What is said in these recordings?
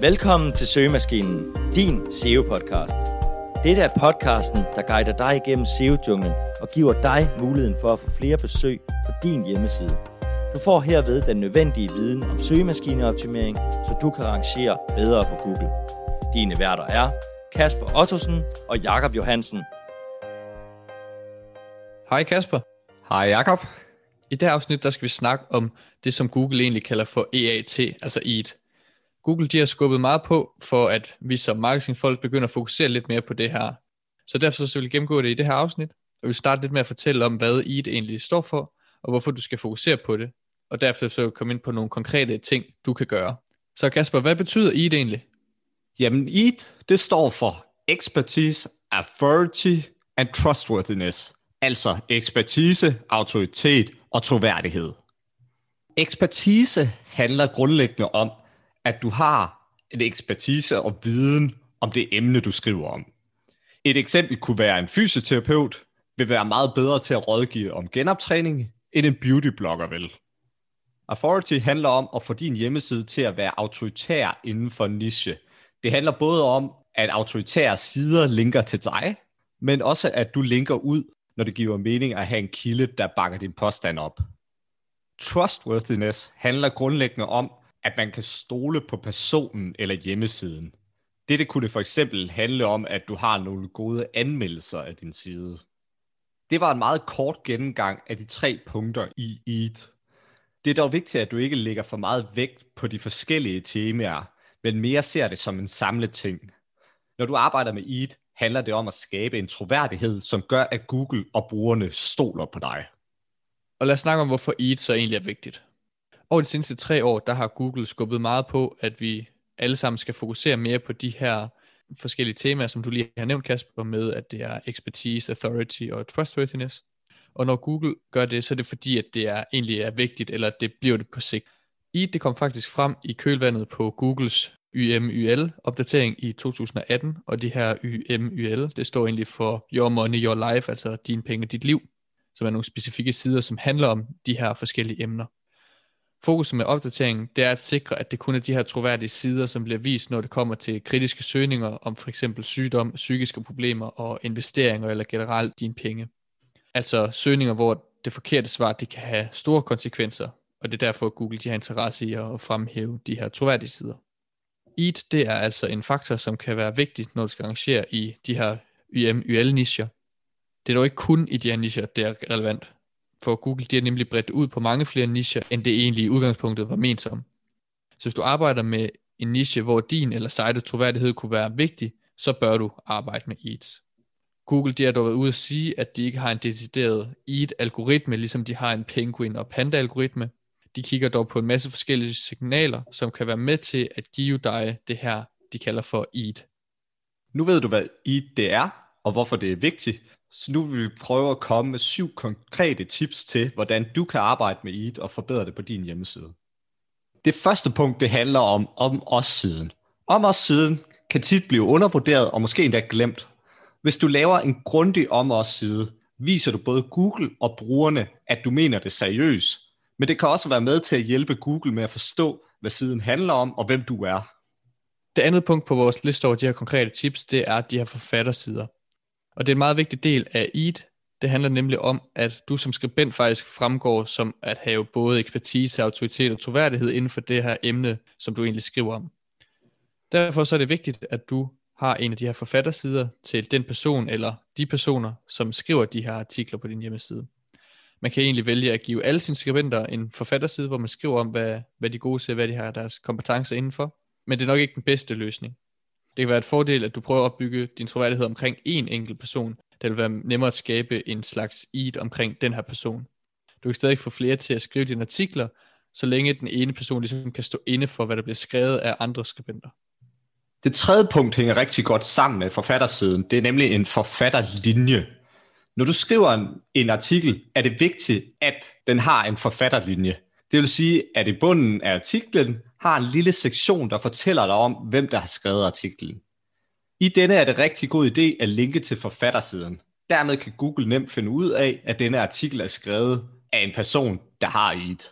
Velkommen til Søgemaskinen, din SEO-podcast. Dette er podcasten, der guider dig igennem SEO-junglen og giver dig muligheden for at få flere besøg på din hjemmeside. Du får herved den nødvendige viden om søgemaskineoptimering, så du kan rangere bedre på Google. Dine værter er Kasper Ottosen og Jakob Johansen. Hej Kasper. Hej Jakob. I det her afsnit, der skal vi snakke om det, som Google egentlig kalder for EAT, altså EAT. Google de har skubbet meget på, for at vi som marketingfolk begynder at fokusere lidt mere på det her. Så derfor så vil vi gennemgå det i det her afsnit, og vi starte lidt med at fortælle om, hvad EAT egentlig står for, og hvorfor du skal fokusere på det. Og derfor så komme ind på nogle konkrete ting, du kan gøre. Så Kasper, hvad betyder EAT egentlig? Jamen EAT, det står for Expertise, Authority and Trustworthiness. Altså ekspertise, autoritet og troværdighed. Ekspertise handler grundlæggende om, at du har en ekspertise og viden om det emne, du skriver om. Et eksempel kunne være, en fysioterapeut vil være meget bedre til at rådgive om genoptræning, end en beautyblogger vil. Authority handler om at få din hjemmeside til at være autoritær inden for en niche. Det handler både om, at autoritære sider linker til dig, men også at du linker ud, når det giver mening at have en kilde, der bakker din påstand op. Trustworthiness handler grundlæggende om, at man kan stole på personen eller hjemmesiden. Dette kunne for eksempel handle om, at du har nogle gode anmeldelser af din side. Det var en meget kort gennemgang af de tre punkter i EAT. Det er dog vigtigt, at du ikke lægger for meget vægt på de forskellige temaer, men mere ser det som en samlet ting. Når du arbejder med EAT, handler det om at skabe en troværdighed, som gør, at Google og brugerne stoler på dig. Og lad os snakke om, hvorfor EAT så egentlig er vigtigt. Over de seneste tre år, der har Google skubbet meget på, at vi alle sammen skal fokusere mere på de her forskellige temaer, som du lige har nævnt, Kasper, med at det er expertise, authority og trustworthiness. Og når Google gør det, så er det fordi, at det er, egentlig er vigtigt, eller det bliver det på sigt. I det kom faktisk frem i kølvandet på Googles YMYL-opdatering i 2018, og det her YMYL, det står egentlig for Your Money, Your Life, altså dine penge, dit liv, som er nogle specifikke sider, som handler om de her forskellige emner. Fokus med opdateringen, det er at sikre, at det kun er de her troværdige sider, som bliver vist, når det kommer til kritiske søgninger om for eksempel sygdom, psykiske problemer og investeringer eller generelt dine penge. Altså søgninger, hvor det forkerte svar, det kan have store konsekvenser, og det er derfor, at Google de har interesse i at fremhæve de her troværdige sider. EAT, det er altså en faktor, som kan være vigtig, når du skal arrangere i de her YM-YL-nischer. Det er dog ikke kun i de her nischer, det er relevant for Google de har nemlig bredt ud på mange flere nicher, end det egentlig i udgangspunktet var ment som. Så hvis du arbejder med en niche, hvor din eller site troværdighed kunne være vigtig, så bør du arbejde med EATs. Google de har dog været ude at sige, at de ikke har en decideret EAT-algoritme, ligesom de har en Penguin og Panda-algoritme. De kigger dog på en masse forskellige signaler, som kan være med til at give dig det her, de kalder for EAT. Nu ved du, hvad EAT det er, og hvorfor det er vigtigt, så nu vil vi prøve at komme med syv konkrete tips til, hvordan du kan arbejde med EAT og forbedre det på din hjemmeside. Det første punkt, det handler om om os siden. Om os siden kan tit blive undervurderet og måske endda glemt. Hvis du laver en grundig om os side, viser du både Google og brugerne, at du mener det seriøst. Men det kan også være med til at hjælpe Google med at forstå, hvad siden handler om og hvem du er. Det andet punkt på vores liste over de her konkrete tips, det er de her forfattersider. Og det er en meget vigtig del af EAT. Det handler nemlig om, at du som skribent faktisk fremgår som at have både ekspertise, autoritet og troværdighed inden for det her emne, som du egentlig skriver om. Derfor så er det vigtigt, at du har en af de her forfattersider til den person eller de personer, som skriver de her artikler på din hjemmeside. Man kan egentlig vælge at give alle sine skribenter en forfatterside, hvor man skriver om, hvad, hvad de gode ser, hvad de har deres kompetencer indenfor. Men det er nok ikke den bedste løsning. Det kan være et fordel, at du prøver at opbygge din troværdighed omkring en enkelt person. Det vil være nemmere at skabe en slags id omkring den her person. Du kan stadig få flere til at skrive dine artikler, så længe den ene person ligesom kan stå inde for, hvad der bliver skrevet af andre skribenter. Det tredje punkt hænger rigtig godt sammen med forfattersiden. Det er nemlig en forfatterlinje. Når du skriver en, en artikel, er det vigtigt, at den har en forfatterlinje. Det vil sige, at i bunden af artiklen har en lille sektion, der fortæller dig om, hvem der har skrevet artiklen. I denne er det rigtig god idé at linke til forfattersiden. Dermed kan Google nemt finde ud af, at denne artikel er skrevet af en person, der har et.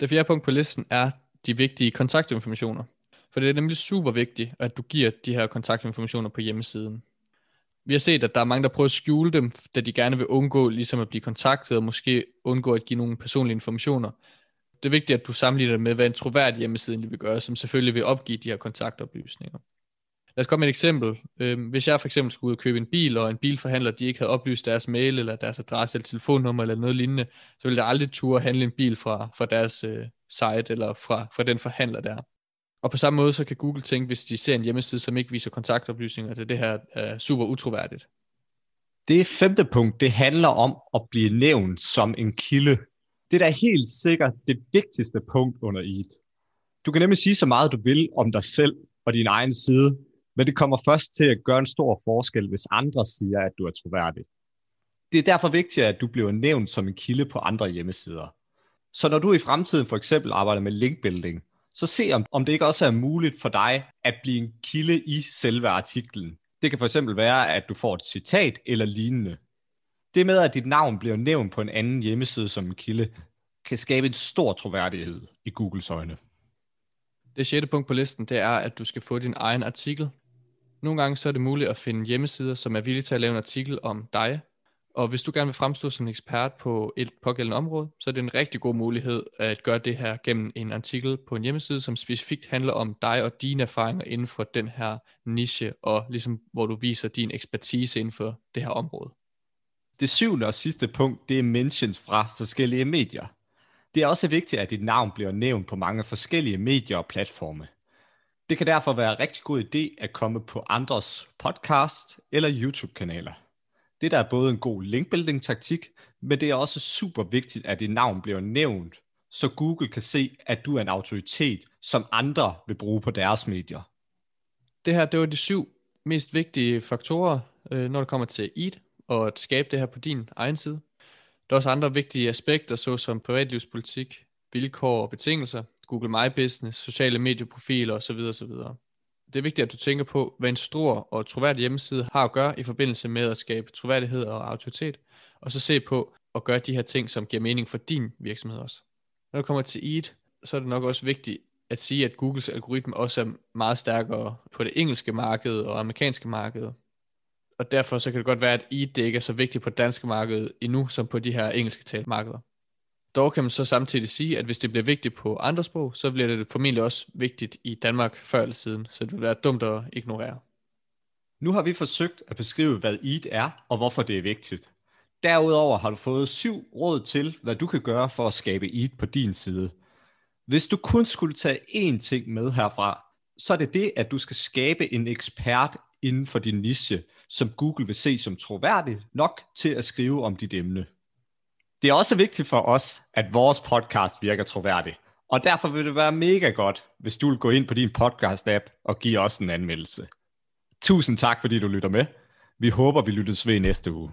Det fjerde punkt på listen er de vigtige kontaktinformationer. For det er nemlig super vigtigt, at du giver de her kontaktinformationer på hjemmesiden. Vi har set, at der er mange, der prøver at skjule dem, da de gerne vil undgå ligesom at blive kontaktet, og måske undgå at give nogle personlige informationer. Det er vigtigt, at du sammenligner det med, hvad en troværdig hjemmeside vil gøre, som selvfølgelig vil opgive de her kontaktoplysninger. Lad os komme med et eksempel. Øhm, hvis jeg for eksempel skulle ud og købe en bil, og en bilforhandler, de ikke havde oplyst deres mail, eller deres adresse, eller telefonnummer, eller noget lignende, så ville jeg aldrig turde handle en bil fra, fra deres øh, site, eller fra, fra den forhandler der. Og på samme måde, så kan Google tænke, hvis de ser en hjemmeside, som ikke viser kontaktoplysninger, at det her er super utroværdigt. Det femte punkt, det handler om at blive nævnt som en kilde. Det er da helt sikkert det vigtigste punkt under EAT. Du kan nemlig sige så meget, du vil om dig selv og din egen side, men det kommer først til at gøre en stor forskel, hvis andre siger, at du er troværdig. Det er derfor vigtigt, at du bliver nævnt som en kilde på andre hjemmesider. Så når du i fremtiden for eksempel arbejder med linkbuilding, så se om, om det ikke også er muligt for dig at blive en kilde i selve artiklen. Det kan for eksempel være, at du får et citat eller lignende. Det med, at dit navn bliver nævnt på en anden hjemmeside som en kilde, kan skabe en stor troværdighed i Googles øjne. Det sjette punkt på listen, det er, at du skal få din egen artikel. Nogle gange så er det muligt at finde hjemmesider, som er villige til at lave en artikel om dig, og hvis du gerne vil fremstå som en ekspert på et pågældende område, så er det en rigtig god mulighed at gøre det her gennem en artikel på en hjemmeside, som specifikt handler om dig og dine erfaringer inden for den her niche, og ligesom hvor du viser din ekspertise inden for det her område. Det syvende og sidste punkt, det er mentions fra forskellige medier. Det er også vigtigt, at dit navn bliver nævnt på mange forskellige medier og platforme. Det kan derfor være en rigtig god idé at komme på andres podcast eller YouTube-kanaler. Det der er både en god linkbuilding taktik, men det er også super vigtigt, at dit navn bliver nævnt, så Google kan se, at du er en autoritet, som andre vil bruge på deres medier. Det her, det var de syv mest vigtige faktorer, øh, når det kommer til EAT, og at skabe det her på din egen side. Der er også andre vigtige aspekter, såsom privatlivspolitik, vilkår og betingelser, Google My Business, sociale medieprofiler osv. osv. Det er vigtigt, at du tænker på, hvad en stor og troværdig hjemmeside har at gøre i forbindelse med at skabe troværdighed og autoritet, og så se på at gøre de her ting, som giver mening for din virksomhed også. Når det kommer til EAT, så er det nok også vigtigt at sige, at Googles algoritme også er meget stærkere på det engelske marked og amerikanske marked. Og derfor så kan det godt være, at ID ikke er så vigtigt på det danske marked endnu, som på de her engelske talte markeder. Dog kan man så samtidig sige, at hvis det bliver vigtigt på andre sprog, så bliver det formentlig også vigtigt i Danmark før eller siden, så det vil være dumt at ignorere. Nu har vi forsøgt at beskrive, hvad EAT er og hvorfor det er vigtigt. Derudover har du fået syv råd til, hvad du kan gøre for at skabe EAT på din side. Hvis du kun skulle tage én ting med herfra, så er det det, at du skal skabe en ekspert inden for din niche, som Google vil se som troværdig nok til at skrive om dit emne. Det er også vigtigt for os, at vores podcast virker troværdig. Og derfor vil det være mega godt, hvis du vil gå ind på din podcast-app og give os en anmeldelse. Tusind tak, fordi du lytter med. Vi håber, vi lyttes ved næste uge.